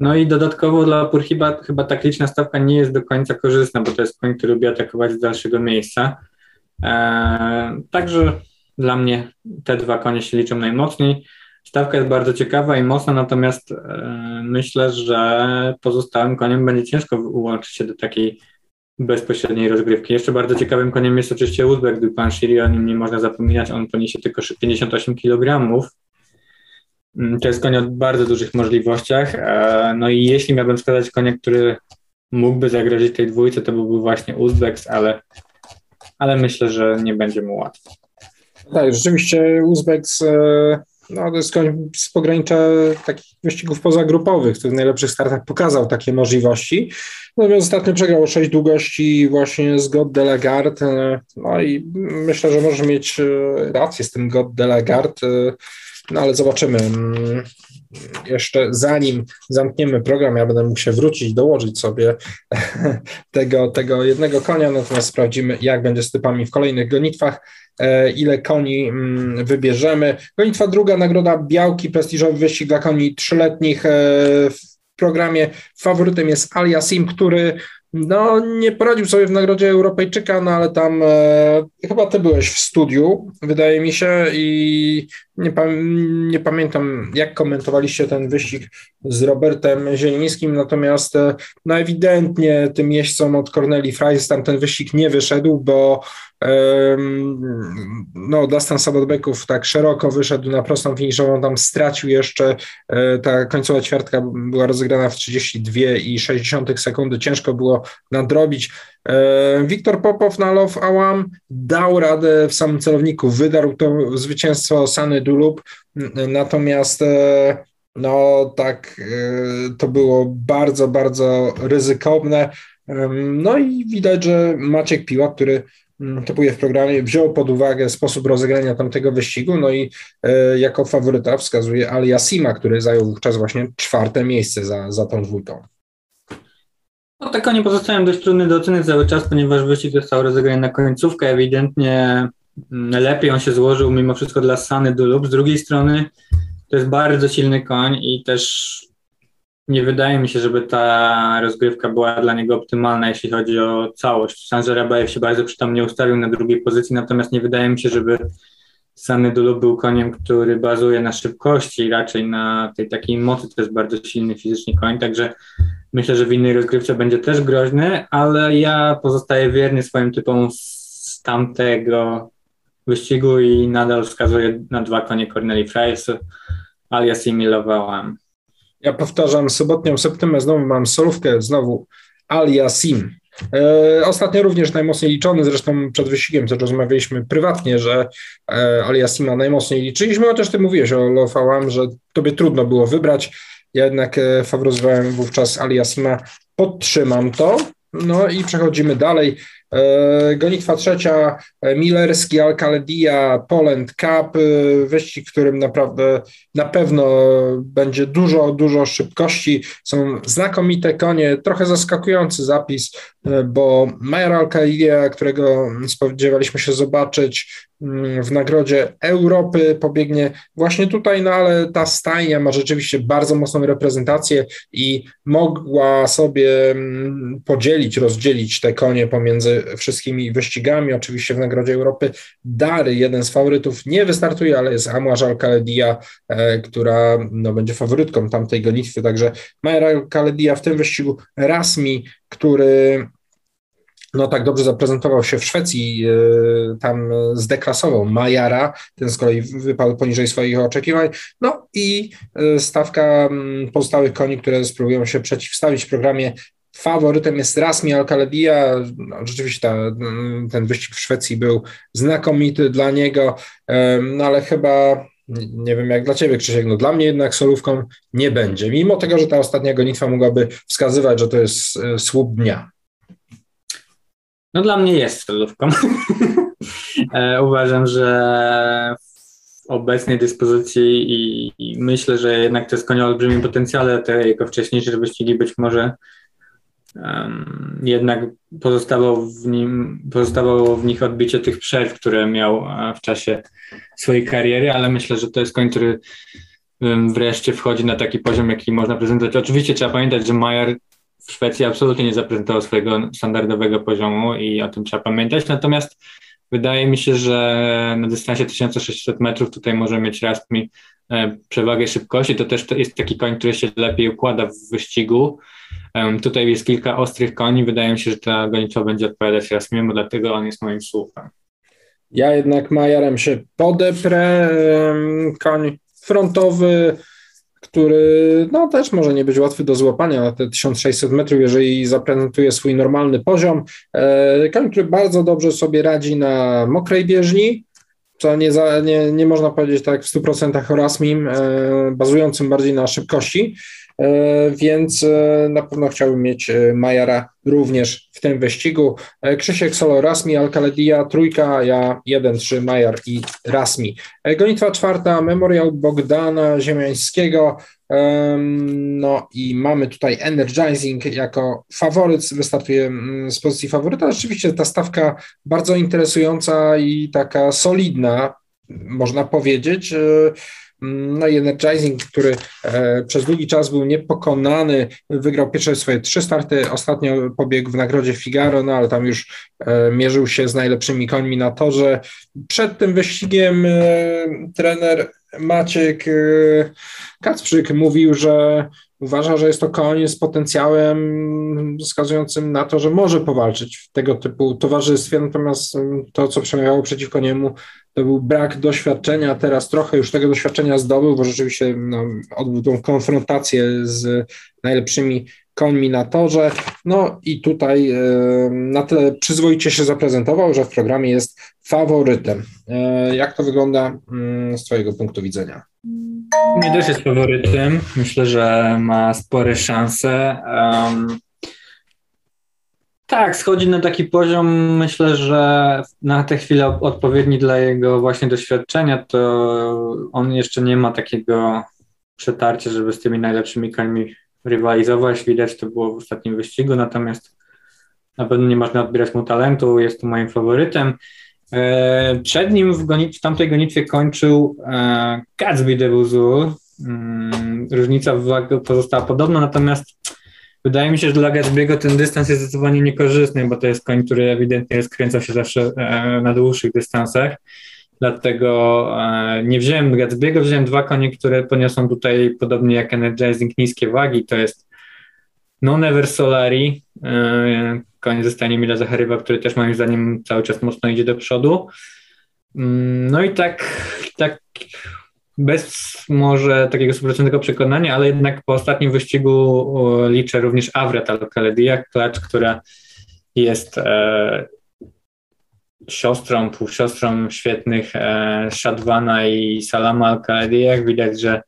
No i dodatkowo dla Purhiba chyba ta liczna stawka nie jest do końca korzystna, bo to jest koń, który lubi atakować z dalszego miejsca. Eee, także dla mnie te dwa konie się liczą najmocniej. Stawka jest bardzo ciekawa i mocna, natomiast e, myślę, że pozostałym koniem będzie ciężko ułączyć się do takiej bezpośredniej rozgrywki. Jeszcze bardzo ciekawym koniem jest oczywiście Uzbek Dupanshiri, o nim nie można zapominać, on poniesie tylko 58 kg. Mm, to jest koń o bardzo dużych możliwościach. E, no i jeśli miałbym wskazać konia, który mógłby zagrozić tej dwójce, to byłby właśnie Uzbeks, ale, ale myślę, że nie będzie mu łatwo. Tak, rzeczywiście Uzbeks e, no, to jest koń z pogranicza takich wyścigów pozagrupowych, który w najlepszych startach pokazał takie możliwości. Natomiast ostatnio przegrał sześć długości właśnie z God de la Garde. No i myślę, że może mieć e, rację z tym God de la Garde. No ale zobaczymy. Mm, jeszcze zanim zamkniemy program, ja będę mógł się wrócić, dołożyć sobie [laughs] tego, tego jednego konia, natomiast sprawdzimy, jak będzie z typami w kolejnych gonitwach. E, ile koni mm, wybierzemy. Gonitwa druga, nagroda Białki, prestiżowy wyścig dla koni trzyletnich. E, w programie faworytem jest Aliasim, który no, nie poradził sobie w Nagrodzie Europejczyka, no ale tam e, chyba ty byłeś w studiu, wydaje mi się, i nie, nie, pamiętam, jak komentowaliście ten wyścig z Robertem Zielińskim, natomiast e, no ewidentnie tym jeźdźcom od Corneli Fries tam ten wyścig nie wyszedł, bo no, Dustin Sabotbeków tak szeroko wyszedł na prostą finiszową, tam stracił jeszcze, e, ta końcowa ćwiartka była rozegrana w 32,6 sekundy, ciężko było nadrobić. Wiktor Popow na Love Awam dał radę w samym celowniku, wydarł to zwycięstwo Sany Dulub, natomiast e, no tak e, to było bardzo, bardzo ryzykowne. No i widać, że Maciek Piła, który Mm, typuje w programie, wziął pod uwagę sposób rozegrania tamtego wyścigu, no i e, jako faworyta wskazuje Alia Sima, który zajął wówczas właśnie czwarte miejsce za, za tą dwójką. No tak oni pozostają dość trudny do oceny cały czas, ponieważ wyścig został rozegrany na końcówkę, ewidentnie mm, lepiej on się złożył mimo wszystko dla Sany Dulub. Z drugiej strony to jest bardzo silny koń i też nie wydaje mi się, żeby ta rozgrywka była dla niego optymalna, jeśli chodzi o całość. Sanżer Abajew się bardzo przytomnie ustawił na drugiej pozycji, natomiast nie wydaje mi się, żeby Sany Dulu był koniem, który bazuje na szybkości, raczej na tej takiej mocy, to jest bardzo silny fizycznie koń, także myślę, że w innej rozgrywce będzie też groźny, ale ja pozostaję wierny swoim typom z tamtego wyścigu i nadal wskazuję na dwa konie Corneli Fries alias Emilowałam. Ja powtarzam sobotnią septymę, znowu mam solówkę, znowu Aliasim. E, ostatnio również najmocniej liczony, zresztą przed wyścigiem też rozmawialiśmy prywatnie, że e, Aliasima najmocniej liczyliśmy, chociaż ty mówiłeś o Lofałam, że tobie trudno było wybrać. Ja jednak e, faworyzowałem wówczas Aliasima, podtrzymam to. No i przechodzimy dalej. E, gonitwa trzecia, e, Millerski, Alcaledia, Poland Cup, e, wyścig, którym naprawdę na pewno będzie dużo, dużo szybkości. Są znakomite konie, trochę zaskakujący zapis, bo Majer Alcaledia, którego spodziewaliśmy się zobaczyć mm, w Nagrodzie Europy, pobiegnie właśnie tutaj, no ale ta stajnia ma rzeczywiście bardzo mocną reprezentację i mogła sobie mm, podzielić, rozdzielić te konie pomiędzy wszystkimi wyścigami. Oczywiście w Nagrodzie Europy Dary, jeden z faworytów, nie wystartuje, ale jest Amouage Al-Khaledia, e, która no, będzie faworytką tamtej gonitwy. Także Majer Al-Khaledia w tym wyścigu Rasmi, który no tak dobrze zaprezentował się w Szwecji, e, tam zdeklasował Majara, ten z kolei wypadł poniżej swoich oczekiwań, no i e, stawka pozostałych koni, które spróbują się przeciwstawić w programie Faworytem jest Rasmi Alcaledia. No, rzeczywiście ta, ten wyścig w Szwecji był znakomity dla niego, no ale chyba nie wiem jak dla Ciebie, Krzysiek, no dla mnie jednak solówką nie będzie, mimo tego, że ta ostatnia gonitwa mogłaby wskazywać, że to jest e, słup dnia. No dla mnie jest solówką. [laughs] E, uważam, że w obecnej dyspozycji i, myślę, że jednak to jest o olbrzymim potencjale, te jego wcześniejsze wyścigi być może jednak pozostało w, nim, pozostawało w nich odbicie tych przerw, które miał e, w czasie swojej kariery, ale myślę, że to jest koń, który wreszcie wchodzi na taki poziom, jaki można prezentować. Oczywiście trzeba pamiętać, że Majer w Szwecji absolutnie nie zaprezentował swojego standardowego poziomu i o tym trzeba pamiętać. Natomiast wydaje mi się, że na dystansie 1600 metrów tutaj może mieć Rastmi e, przewagę szybkości. To też jest taki koń, który się lepiej układa w wyścigu. Tutaj jest kilka ostrych koni. Wydaje mi się, że ta gonitwa będzie odpowiadać Rasmiemu, dlatego on jest moim słupem. Ja jednak Majarem się podeprę. Koń frontowy, który no, też może nie być łatwy do złapania na te 1600 metrów, jeżeli zaprezentuje swój normalny poziom. E, koń, który bardzo dobrze sobie radzi na mokrej bieżni, co nie, za, nie, nie można powiedzieć tak w 100% o Rasmim, e, bazującym bardziej na szybkości. E, więc e, na pewno chciałbym mieć e, Majara również w tym wyścigu. Krzysiek Solo Rasmi, Alcaledia, trójka, ja 1-3 Majar i Rasmi. Gonitwa czwarta, Memorial Bogdana Ziemiańskiego. No i mamy tutaj Energizing jako faworyt, wystartuje mm, z pozycji faworyta. Rzeczywiście ta stawka bardzo interesująca i taka solidna, można powiedzieć. No i Energizing, który e, przez długi czas był niepokonany, wygrał pierwsze swoje trzy starty, ostatnio pobiegł w nagrodzie Figaro, no ale tam już e, mierzył się z najlepszymi końmi na torze. Przed tym wyścigiem e, trener Maciek Kacprzyk mówił, że uważa, że jest to koń z potencjałem wskazującym na to, że może powalczyć w tego typu towarzystwie, natomiast to, co przemawiało przeciwko niemu, to był brak doświadczenia, teraz trochę już tego doświadczenia zdobył, bo rzeczywiście no, odbył tą konfrontację z najlepszymi końmi na torze. No i tutaj e, na tyle przyzwoicie się zaprezentował, że w programie jest faworytem. E, jak to wygląda mm, z Twojego punktu widzenia? Nie też jest faworytem. Myślę, że ma spore szanse. Um, tak, schodzi na taki poziom, myślę, że na tę chwilę odpowiedni dla jego właśnie doświadczenia, to on jeszcze nie ma takiego przetarcia, żeby z tymi najlepszymi końmi rywalizować. Widać to było w ostatnim wyścigu, natomiast na pewno nie można odbierać mu talentu, jest to moim faworytem. E, przed nim w, gonit- w tamtej gonitwie kończył e, Gatsby de Buzu. Mm, różnica w pozostała podobna, natomiast wydaje mi się, że dla Gatsby'ego ten dystans jest zdecydowanie niekorzystny, bo to jest koń, który ewidentnie skręcał się zawsze e, na dłuższych dystansach. Dlatego nie wziąłem Gatsby'ego, wziąłem dwa konie, które poniosą tutaj podobnie jak Energizing niskie wagi. To jest No Never Solari, koniec zostanie Mila Zacharywa, który też moim zdaniem cały czas mocno idzie do przodu. Mm, no i tak, tak bez może takiego stuprocentowego przekonania, ale jednak po ostatnim wyścigu liczę również Avret Alcaledia, klacz, która jest e, siostrą, półsiostrą świetnych e, Shadwana i Salama Alcaledia. Widać, że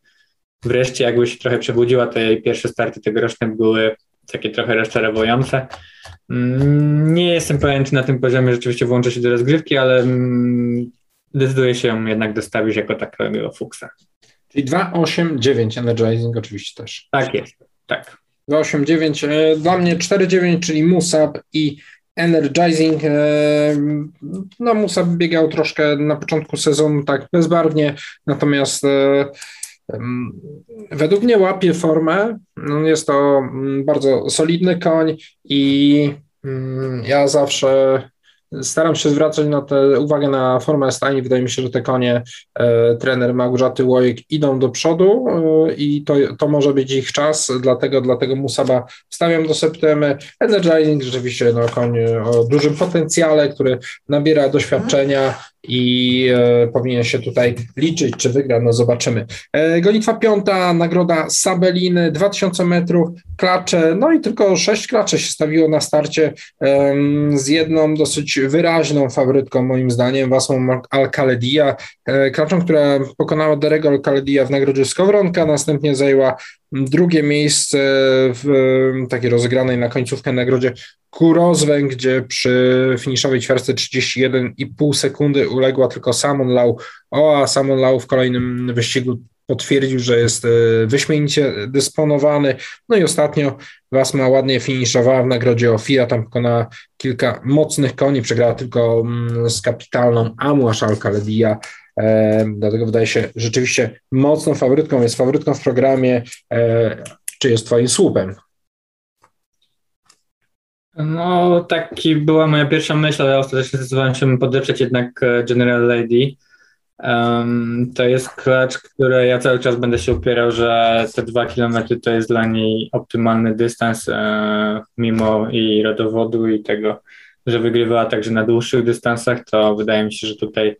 wreszcie jakby się trochę przebudziła, te jej pierwsze starty tegoroczne były takie trochę rozczarowujące. Mm, nie jestem pewien, czy na tym poziomie rzeczywiście włączę się do rozgrywki, ale decyduję się jednak dostawić jako takiego fuksa. Czyli 2,8,9 Energizing oczywiście też. Tak jest, tak. 2,8,9 e, dla mnie 4,9, czyli Musab i Energizing. E, no Musab biegał troszkę na początku sezonu tak bezbarwnie, natomiast e, Według mnie łapie formę. No, jest to mm, bardzo solidny koń i mm, ja zawsze staram się zwracać na tę uwagę na formę stajni. Wydaje mi się, że te konie e, trener Małgorzaty Łojek idą do przodu e, i to, to może być ich czas, dlatego, dlatego Musaba wstawiam do septemy. Energizing rzeczywiście no, koń o dużym potencjale, który nabiera doświadczenia i e, powinien się tutaj liczyć, czy wygra, no zobaczymy. E, gonitwa piąta, nagroda Sabeliny, 2000 metrów, klacze, no i tylko sześć klaczy się stawiło na starcie e, z jedną dosyć wyraźną faworytką moim zdaniem, Wasmą Alcaledia, e, klaczą, która pokonała Derego Alcaledia w nagrodzie Skowronka, następnie zajęła drugie miejsce w takiej rozegranej na końcówkę nagrodzie Kurozwę, gdzie przy finiszowej ćwiartce 31,5 sekundy uległa tylko Samon Lau. O, a Samon Lau w kolejnym wyścigu potwierdził, że jest e, wyśmienicie dysponowany. No i ostatnio Wasma ładnie finiszowała w nagrodzie OFIA, tam pokonała kilka mocnych koni, przegrała tylko mm, z kapitalną Amuasz Alcaledia. Dlatego wydaje się rzeczywiście mocną faworytką, jest faworytką w programie, czy jest twoim słupem. No, taki była moja pierwsza myśl, ale ostatecznie zdecydowałem się podeprzeć jednak e, General Lady. Um, to jest klacz, który ja cały czas będę się upierał, że te dwa kilometry to jest dla niej optymalny dystans, e, mimo i rodowodu i tego, że wygrywała także na dłuższych dystansach, to wydaje mi się, że tutaj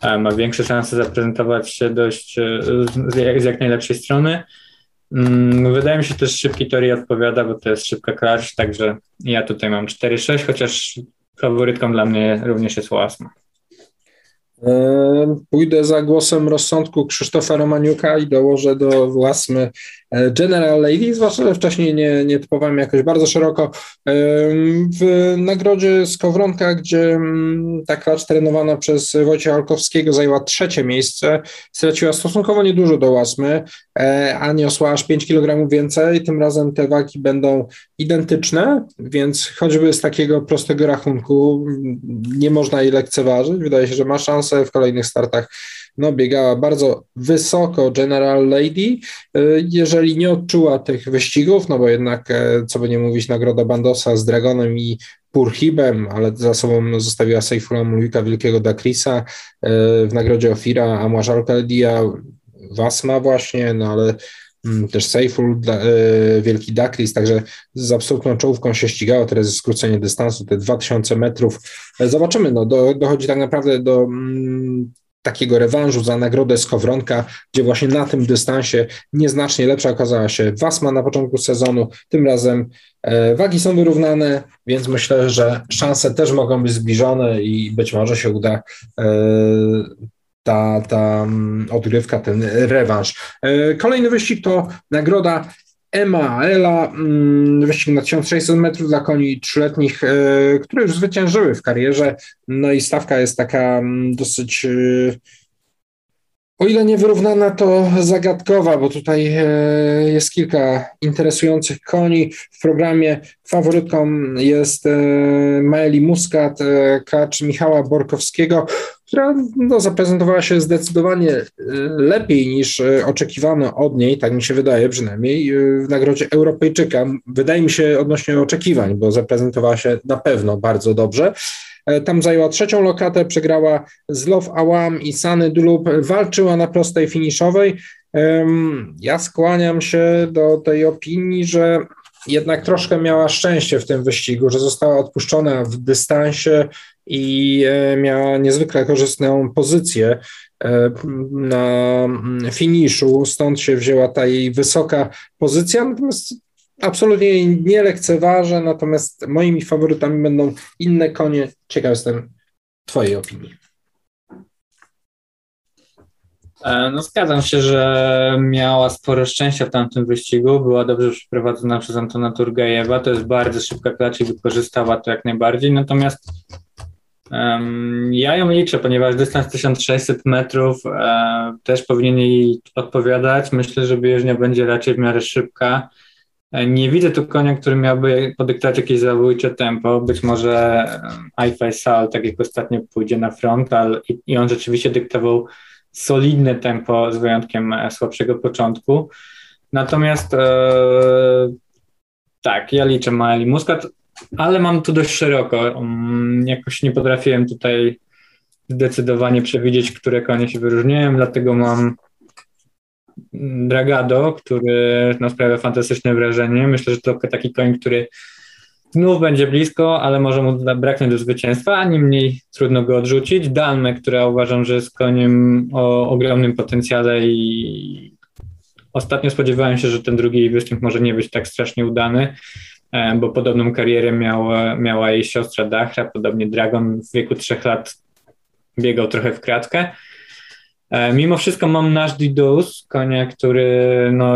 e, ma większe szanse zaprezentować się dość e, z, z jak najlepszej strony. Mm, wydaje mi się też szybki Tori odpowiada, bo to jest szybka klacz, także ja tutaj mam 4-6, chociaż faworytką dla mnie również jest Łasma. Pójdę za głosem rozsądku Krzysztofa Romaniuka i dołożę do Łasmy General Lady, zwłaszcza, że wcześniej nie, nie typowałem jakoś bardzo szeroko. E, w nagrodzie Skowronka, gdzie mm, ta klacz trenowana przez Wojciecha Alkowskiego zajęła trzecie miejsce, straciła stosunkowo niedużo do łasmy, e, a niosła aż 5 kg więcej. Tym razem te wagi będą identyczne, więc choćby z takiego prostego rachunku mm, nie można jej lekceważyć. Wydaje się, że ma szansę w kolejnych startach no, biegała bardzo wysoko General Lady. E, jeżeli nie odczuła tych wyścigów, no bo jednak, e, co by nie mówić, nagroda Bandosa z Dragonem i Purhibem, ale za sobą zostawiła Seyfula Mulwika Wielkiego Dakrisa, e, w nagrodzie Ofira Amłaż Alcaldia, Wasma właśnie, no ale mm, też Seyful, Wielki Dakris, także z absolutną czołówką się ścigało, teraz jest skrócenie dystansu, te 2000 metrów. Zobaczymy, no do, dochodzi tak naprawdę do mm, takiego rewanżu za nagrodę Skowronka, gdzie właśnie na tym dystansie nieznacznie lepsza okazała się Wasma na początku sezonu. Tym razem e, wagi są wyrównane, więc myślę, że szanse też mogą być zbliżone i być może się uda e, ta, ta mm, odgrywka, ten rewanż. E, kolejny wyścig to nagroda Ema Ela, mm, wyścig na 1600 metrów dla koni trzyletnich, e, które już zwyciężyły w karierze. No i stawka jest taka mm, dosyć, e, o ile niewyrównana, to zagadkowa, bo tutaj e, jest kilka interesujących koni. W programie faworytką jest Maeli Muscat, kacz Michała Borkowskiego która no, zaprezentowała się zdecydowanie y, lepiej niż y, oczekiwano od niej, tak mi się wydaje przynajmniej, y, w nagrodzie Europejczyka. Wydaje mi się odnośnie oczekiwań, bo zaprezentowała się na pewno bardzo dobrze. E, tam zajęła trzecią lokatę, przegrała z Love Awam i Sany Dulub, walczyła na prostej finiszowej. Ja skłaniam się do tej opinii, że jednak troszkę miała szczęście w tym wyścigu, że została odpuszczona w dystansie i e, miała niezwykle korzystną pozycję e, na finiszu, stąd się wzięła ta jej wysoka pozycja, natomiast absolutnie nie lekceważę, natomiast moimi faworytami będą inne konie. Ciekaw jestem Twojej opinii. E, no zgadzam się, że miała sporo szczęścia w tamtym wyścigu, była dobrze przeprowadzona przez Antona Turgajewa, to jest bardzo szybka klacz i wykorzystała to jak najbardziej, natomiast ja ją liczę, ponieważ dystans 1600 metrów e, też powinien jej odpowiadać, myślę, że bieżnia będzie raczej w miarę szybka, e, nie widzę tu konia, który miałby podyktować jakieś zabójcze tempo. Być może iFaisal, tak jak ostatnio, pójdzie na frontal i, i on rzeczywiście dyktował solidne tempo z wyjątkiem e, słabszego początku. Natomiast e, tak, ja liczę Maeli Muscat, ale mam tu dość szeroko. Um, jakoś nie potrafiłem tutaj zdecydowanie przewidzieć, które konie się wyróżniają, dlatego mam Dragado, który no, sprawia fantastyczne wrażenie. Myślę, że to taki koń, który Znów będzie blisko, ale może mu braknąć do zwycięstwa, a niemniej trudno go odrzucić. Dalme, która uważam, że jest koniem o ogromnym potencjale i ostatnio spodziewałem się, że ten drugi występ może nie być tak strasznie udany, bo podobną karierę miała, miała jej siostra Dachra, podobnie Dragon w wieku trzech lat biegał trochę w kratkę. E, mimo wszystko mam nasz Didus, konia, który no,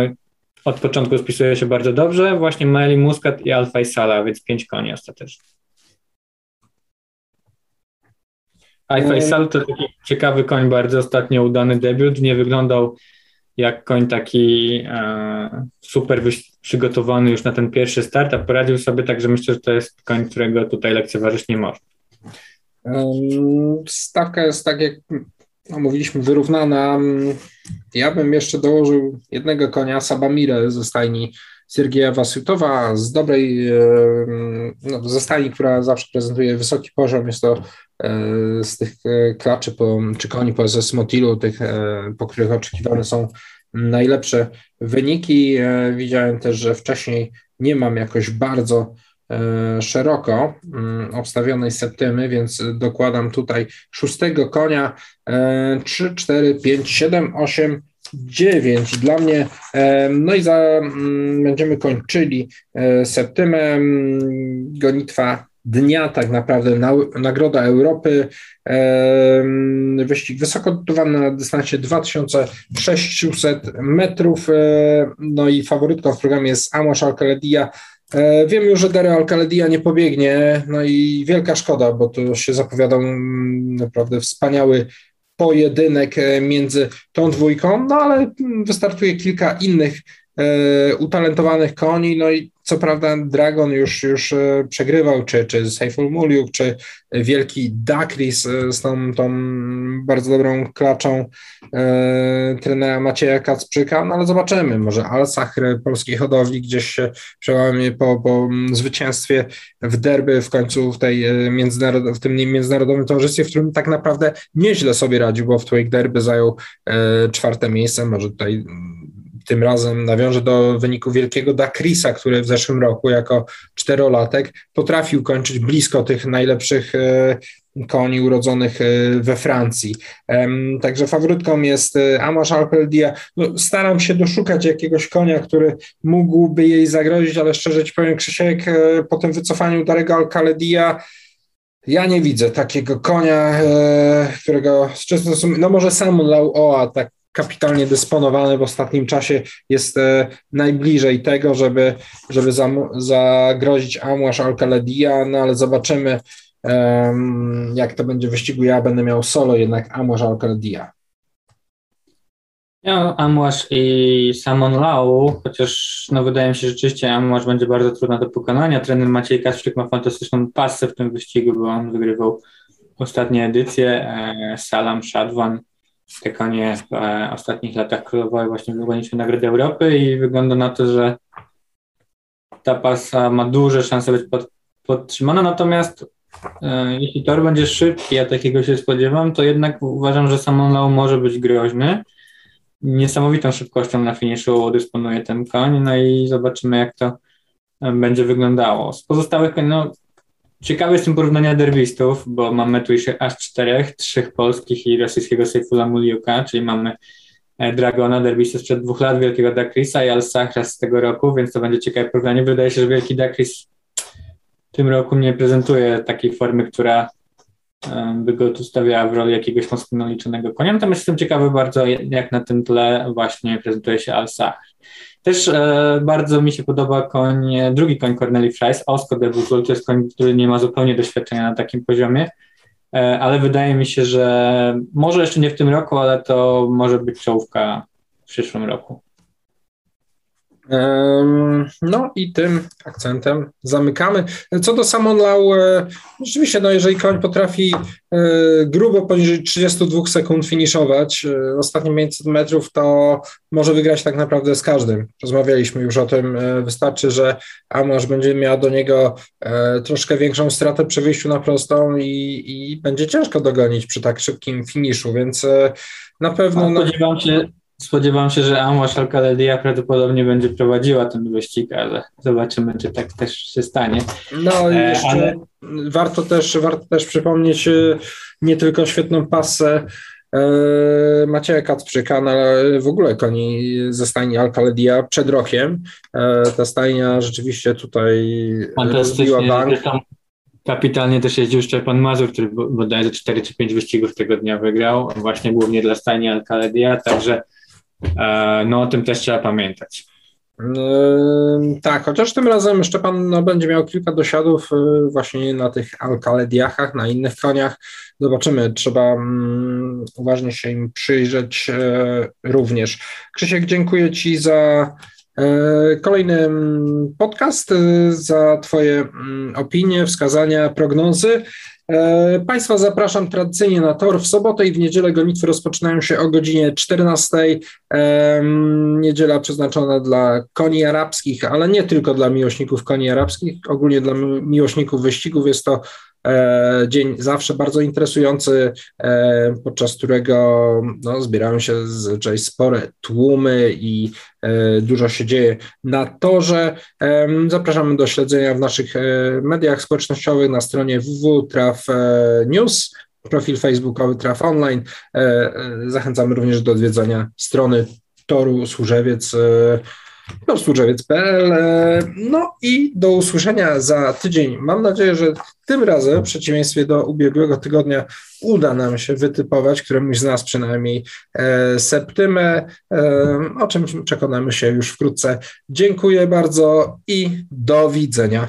od początku spisuje się bardzo dobrze. Właśnie Maeli Muscat i Alfa i Sala, więc pięć koni ostatecznie. Alfa i Sal to taki ciekawy koń, bardzo ostatnio udany debiut. Nie wyglądał jak koń taki e, super przygotowany już na ten pierwszy start, a poradził sobie tak, że myślę, że to jest koń, którego tutaj lekceważyć nie można. Stawka jest tak jak mówiliśmy wyrównana. Ja bym jeszcze dołożył jednego konia, Sabamirę ze stajni Siergieja Wasyutowa z dobrej, e, no, ze stajni, która zawsze prezentuje wysoki poziom. Jest to e, z tych e, klaczy po, czy koni po SS Motilu, tych, po których oczekiwane są najlepsze wyniki. Widziałem też, że wcześniej nie mam jakoś bardzo szeroko mm, obstawionej septymy, więc dokładam tutaj szóstego konia 3, 4, 5, 7, 8, 9 dla mnie. No i za, mm, będziemy kończyli e, septymę. Gonitwa dnia, tak naprawdę na, Nagroda Europy. Wyścig wysoko dotowany na dystansie 2600 metrów. E, no i faworytką w programie jest Amos Alcaledia. E, wiem już, że Dario Alcaledia nie pobiegnie, no i wielka szkoda, bo to się zapowiadał mm, naprawdę wspaniały pojedynek e, między tą dwójką, no ale wystartuje kilka innych utalentowanych koni, no i co prawda Dragon już, już e, przegrywał, czy, czy Seiful Muliuk, czy wielki Dakris z tą, tą bardzo dobrą klaczą e, trenera Macieja Kacprzyka, no ale zobaczymy, może Al-Sachr polskiej hodowli gdzieś się przełamie po, po zwycięstwie w derby w końcu w, tej międzynarod- w tym międzynarodowym towarzystwie, w którym tak naprawdę nieźle sobie radził, bo w Twig Derby zajął e, czwarte miejsce, może tutaj tym razem nawiążę do wyniku wielkiego Dakrisa, który w zeszłym roku jako czterolatek potrafił kończyć blisko tych najlepszych e, koni urodzonych e, we Francji. Także faworytką jest e, Amash Alpeldia. No, staram się doszukać jakiegoś konia, który mógłby jej zagrozić, ale szczerze ci powiem, Krzysiek, po tym wycofaniu Darego Alcaledia ja nie widzę takiego konia, którego z czystym no może sam Lau tak kapitalnie dysponowany w ostatnim czasie jest e, najbliżej tego, żeby, żeby zagrozić Amłasz Alcaledia, no ale zobaczymy jak to będzie w wyścigu. Ja będę miał solo jednak Amłasz Alcaledia. Ja, Amłasz i Samon Lau, chociaż no, wydaje mi się że rzeczywiście Amłasz będzie bardzo trudna do pokonania. Trener Maciej Kasprzyk ma fantastyczną pasę w tym wyścigu, bo on wygrywał ostatnie edycje. E, Salam Shadwan te konie w e, ostatnich latach królowały właśnie w wygranicznej Nagrody Europy i wygląda na to, że ta pasa ma duże szanse być pod, podtrzymana, natomiast e, jeśli tor będzie szybki, a takiego się spodziewam, to jednak uważam, że Samonlau może być groźny. Niesamowitą szybkością na finiszu dysponuje ten koń, no i zobaczymy, jak to e, będzie wyglądało. Z pozostałych no, Ciekawe jestem porównania derbistów, bo mamy tu jeszcze aż czterech, trzech polskich i rosyjskiego Sejfula Muliuka, czyli mamy e, Dragona, derbistę sprzed dwóch lat, Wielkiego Dakrisa i Al-Sahra z tego roku, więc to będzie ciekawe porównanie. Wydaje się, że Wielki Dakris w tym roku nie prezentuje takiej formy, która by go tu stawiała w roli jakiegoś mocno naliczonego konia. Natomiast jestem ciekawy bardzo, jak na tym tle właśnie prezentuje się Al-Sahr. Też e, bardzo mi się podoba koń, drugi koń Corneli Fries, Osco de Buzol, to jest koń, który nie ma zupełnie doświadczenia na takim poziomie, e, ale wydaje mi się, że może jeszcze nie w tym roku, ale to może być czołówka w przyszłym roku. No i tym akcentem zamykamy. Co do Samon Lau, e, rzeczywiście, no jeżeli koń potrafi e, grubo poniżej 32 sekund finiszować e, ostatnie 500 metrów, to może wygrać tak naprawdę z każdym. Rozmawialiśmy już o tym. Wystarczy, że Amos będzie miał do niego troszkę większą stratę przy wyjściu na prostą i, i będzie ciężko dogonić przy tak szybkim finiszu, więc na pewno... No, spodziewam się, Spodziewam się, że Amos Alcaledia prawdopodobnie będzie prowadziła ten wyścig, ale zobaczymy, czy tak też się stanie. No i e, jeszcze ale... warto, też, warto też przypomnieć e, nie tylko świetną pasę e, Macieja Kacprzyka, no, ale w ogóle koni ze stajni Alcaledia przed rokiem. Ta stajnia rzeczywiście tutaj robiła bank. Kapitalnie też jeździł Szczepan Mazur, który bodajże 4 czy 5 wyścigów tego dnia wygrał, właśnie głównie dla stajni Alcaledia, także no o tym też trzeba pamiętać. Tak, chociaż tym razem Szczepan no, będzie miał kilka dosiadów e, właśnie na tych alkalediachach, na innych koniach. Zobaczymy, trzeba um, uważnie się im przyjrzeć e, również. Krzysiek, dziękuję Ci za e, kolejny mm, podcast, e, za Twoje um, opinie, wskazania, prognozy. E, państwa zapraszam tradycyjnie na tor w sobotę i w niedzielę gonitwy rozpoczynają się o godzinie 14. Niedziela przeznaczona dla koni arabskich, ale nie tylko dla miłośników koni arabskich, ogólnie dla miłośników wyścigów jest to dzień zawsze bardzo interesujący, e, podczas którego no, zbierają się zazwyczaj spore tłumy i e, dużo się dzieje na torze. Zapraszamy do śledzenia w naszych mediach społecznościowych na stronie www.traf news profil facebookowy Traf Online. Zachęcamy również do odwiedzania strony Toru Służewiec Służewiec.pl. No i do usłyszenia za tydzień. Mam nadzieję, że tym razem, w przeciwieństwie do ubiegłego tygodnia, uda nam się wytypować, któremuś z nas przynajmniej, e, septymę, e, o czym przekonamy się już wkrótce. Dziękuję bardzo i do widzenia.